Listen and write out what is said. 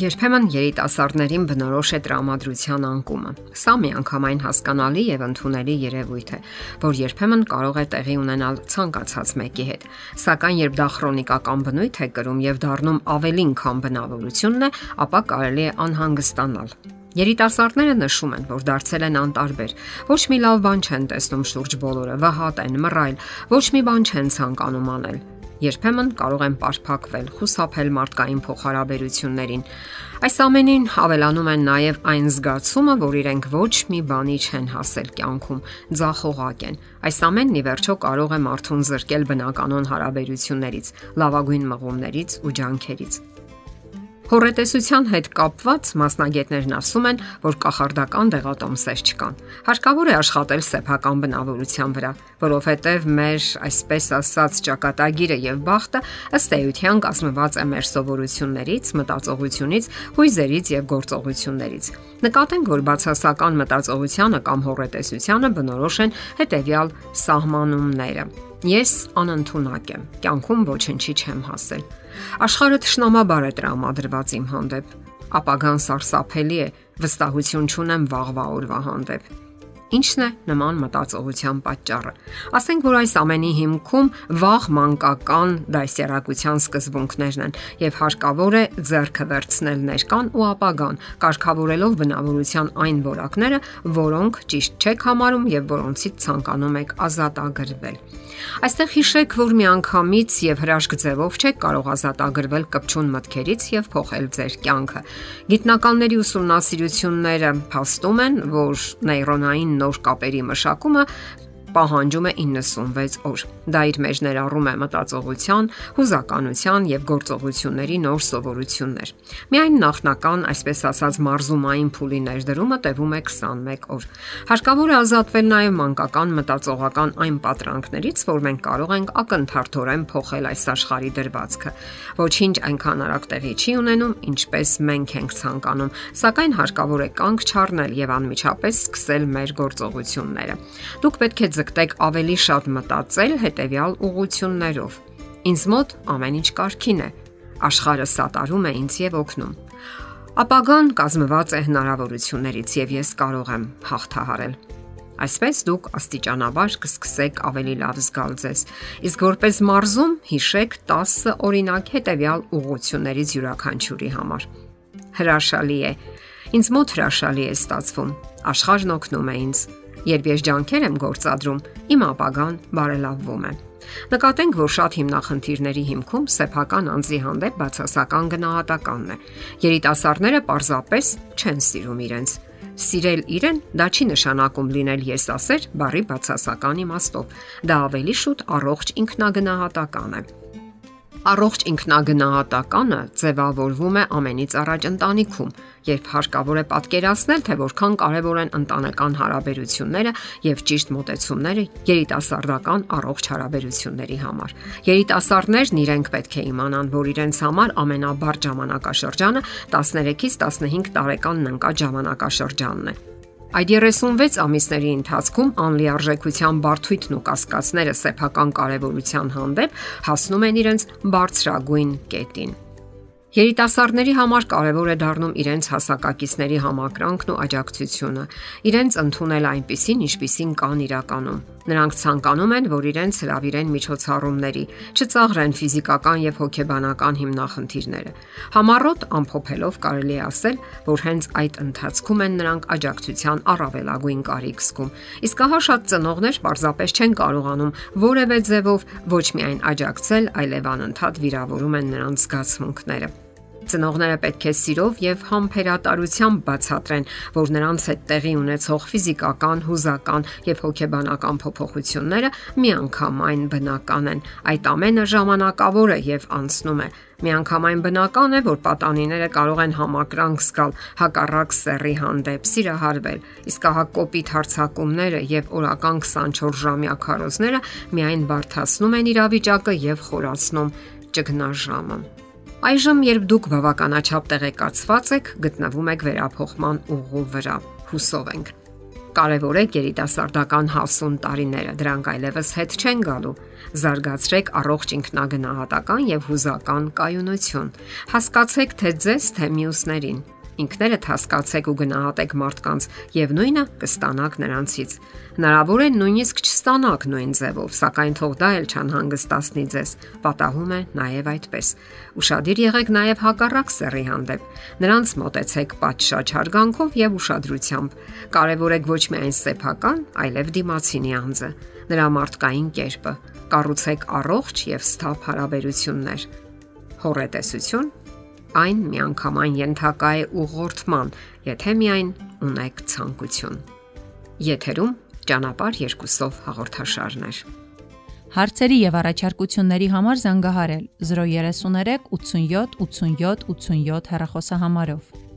Երբեմն երիտասարդներին բնորոշ է տրամադրության անկումը։ Սա միանգամայն հասկանալի եւ ընդունելի երևույթ է, որ երբեմն կարող է տեղի ունենալ ցանկացած մեկի հետ։ Սակայն երբ դա քրոնիկական բնույթ է կրում եւ դառնում ավելին, քան բնավորությունն է, ապա կարելի է անհանգստանալ։ Երիտասարդները նշում են, որ դարձել են անտարբեր։ Ոչ մի լավ բան չեն տեսնում շուրջ բոլորը, վհատ են, մռայլ, ոչ մի բան չեն ցանկանում անել երբեմն կարող են պարփակվել, խուսափել մարդկային փոխհարաբերություններին։ Այս ամենին ավելանում են նաև այն զգացումը, որ իրենք ոչ մի բանի չեն հասել կյանքում, ձախողակ են։ Այս ամենն ի վերջո կարող է մարդուն զրկել բնականon հարաբերություններից, լավագույն մղումներից ու ջանքերից։ Հորետեսության հետ կապված մասնագետներն ասում են, որ կախարդական դեղատոմսեր չկան։ Հարկավոր է աշխատել սեփական բնավորության վրա, որովհետև մեր այսպես ասած ճակատագիրը եւ բախտը ըստ էության կազմված է մեր սովորություններից, մտածողությունից, հույզերից եւ գործողություններից։ Նկատենք, որ բացասական մտածողությանը կամ հորետեսությանը բնորոշ են հետեւյալ սահմանումները Ես անընդունակ եմ։ Կյանքում ոչնչի չեմ հասել։ Աշխարհը ճշնամաբար է տրամադրված իմ հանդեպ։ Ապագան սարսափելի է, վստահություն չունեմ վաղվա օրվա հանդեպ։ Ինչն է նման մտածողության պատճառը։ Ասենք որ այս ամենի հիմքում վաղ մանկական դասերակցության սկզբունքներն են եւ հարկավոր է ձեռքը վերցնել ներկան ու ապագան, կարգավորելով բնավորության այն որակները, որոնք ճիշտ չեք համարում եւ որոնցից ցանկանում եք ազատագրվել։ Այստեղ հիշեք, որ միանգամից եւ հրաշք ձևով չեք կարող ազատագրվել կպչուն մտքերից եւ փոխել ձեր կյանքը։ Գիտնականների ուսումնասիրությունները փաստում են, որ նեյրոնային նոր կապերի մշակումը պահանջում է 96 օր։ Դա իր մեջ ներառում է մտածողության, հուզականության եւ գործողությունների նոր սովորություններ։ Միայն նախնական, այսպես ասած, մարզումային փուլի ներդրումը տևում է 21 օր։ Հարկավոր է ազատվել նաեւ մանկական մտածողական այն պատրանքներից, որ մենք կարող ենք ակնթարթորեն փոխել այս աշխարհի դրվածքը։ Ոչինչ այնքան արագ տեղի չի ունենում, ինչպես մենք ենք ցանկանում, սակայն հարկավոր է կանգ չառնել եւ անմիջապես սկսել մեր գործողությունները։ Դուք պետք է ձգտեք ավելի շատ մտածել հետեւյալ ուղություններով։ Ինձ մոտ ամեն ինչ կարքին է։ Աշխարհը սատարում է ինձ եւ օգնում։ Ապագան կազմված է հնարավորություններից եւ ես կարող եմ հաղթահարել։ Այսպես դուք աստիճանաբար կսկսեք ավելի լավ զգալ ձեզ։ Իսկ որպես մարզում հիշեք 10 օրինակ հետեւյալ ուղություններից յուրաքանչյուրի համար։ Հրաշալի է։ Ինձ մոտ հրաշալի է ստացվում։ Աշխարհն օգնում է ինձ Երբ ես ջանքեր եմ գործադրում, իմ ապագան բարելավվում է։ Նկատենք, որ շատ հիմնախնդիրների հիմքում սեփական անձի հանդեպ բացասական գնահատականն է։ Երիտասարդները պարզապես չեն սիրում իրենց։ Սիրել իրեն դա չի նշանակում լինել եսասեր բարի բացասական իմաստով։ Դա ավելի շուտ առողջ ինքնագնահատական է։ Առողջ ինքնագնահատականը ձևավորվում է ամենից առաջ ընտանիքում, երբ հարկավոր է պատկերացնել, թե որքան կարևոր են ընտանեկան հարաբերությունները եւ ճիշտ մոտեցումները երիտասարդական առողջ հարաբերությունների համար։ Երիտասարդներն իրենք պետք է իմանան, որ իրենց համար ամենաբարձ ժամանակաշրջանը 13-ից 15 տարեկանն ընկած ժամանակաշրջանն է Այդ 36 ամիսների ընթացքում անլիարժեքության բարթույթն ու կասկածները սեփական կարևորության հանդեպ հասնում են իրենց բարձրագույն կետին։ Երիտասարդների համար կարևոր է դառնում իրենց հասակակիցների համակրանքն ու աջակցությունը, իրենց ընդունել այնպիսին, ինչպիսին կան իրականում։ Նրանք ցանկանում են, որ իրենց հravirեն միջոցառումների, չծաղրեն ֆիզիկական եւ հոգեբանական հիմնախնդիրները։ Համառոտ ամփոփելով կարելի է ասել, որ հենց այդ ընթացքում են նրանք աջակցության առավելագույն կարիք զգում։ Իսկ ահա շատ ծնողներ պարզապես չեն կարողանում որևէ ձևով ոչ միայն աջակցել, այլև անընդհատ վիրավորում են նրանց զգացմունքները։ Ծնողները պետք է սիրով եւ համբերատարությամբ բացատրեն, որ նրանց հետ տեղի ունեցող ֆիզիկական, հուզական եւ հոգեբանական փոփոխությունները միանգամայն բնական են։ Այդ ամենը ժամանակավոր է եւ անցնում է։ Միանգամայն բնական է, որ պատանիները կարող են համակրանք զգալ հակառակ սեռի հանդեպ, սիրահարվել, իսկ հա կոպիտ հարցակումները եւ օրական 24 ժամյա քարոզները միայն բարթացնում են իրավիճակը եւ խորացնում ճգնաժամը։ Այժմ, երբ դուք բավականաչափ տեղեկացված եք, գտնվում եք վերափոխման ուղու վրա։ Հուսով ենք։ Կարևորեք երիտասարդական հասուն տարիները, դրանք այլևս հետ չեն գալու։ Զարգացրեք առողջ ինքնագնահատական եւ հուզական կայունություն։ Հասկացեք թե ձեզ, թե մյուսներին ինքներդ հասկացեք ու գնահատեք մարդկանց եւ նույնը կստանաք նրանցից։ Հնարավոր է նույնիսկ չստանաք նույն ձևով, սակայն թող դա էլ չանհանգստացնի ձեզ։ Պատահում է նաեւ այդպես։ Ուշադիր եղեք նաեւ հակառակ սեռի հանդեպ։ Նրանց մտեցեք պատշաճ հարգանքով եւ ուշադրությամբ։ Կարևորեք ոչ միայն սեփական, այլև դիմացինի անձը, նրա մարդկային կերպը։ Կառուցեք առողջ եւ սթափ հարաբերություններ։ Հորետեսություն Այն միանգամայն ենթակա է ուղղորդման, եթե միայն ունեք ցանկություն։ Եթերում ճանապար երկուսով հաղորդաշարներ։ Հարցերի եւ առաջարկությունների համար զանգահարել 033 87 87 87 հեռախոսահամարով։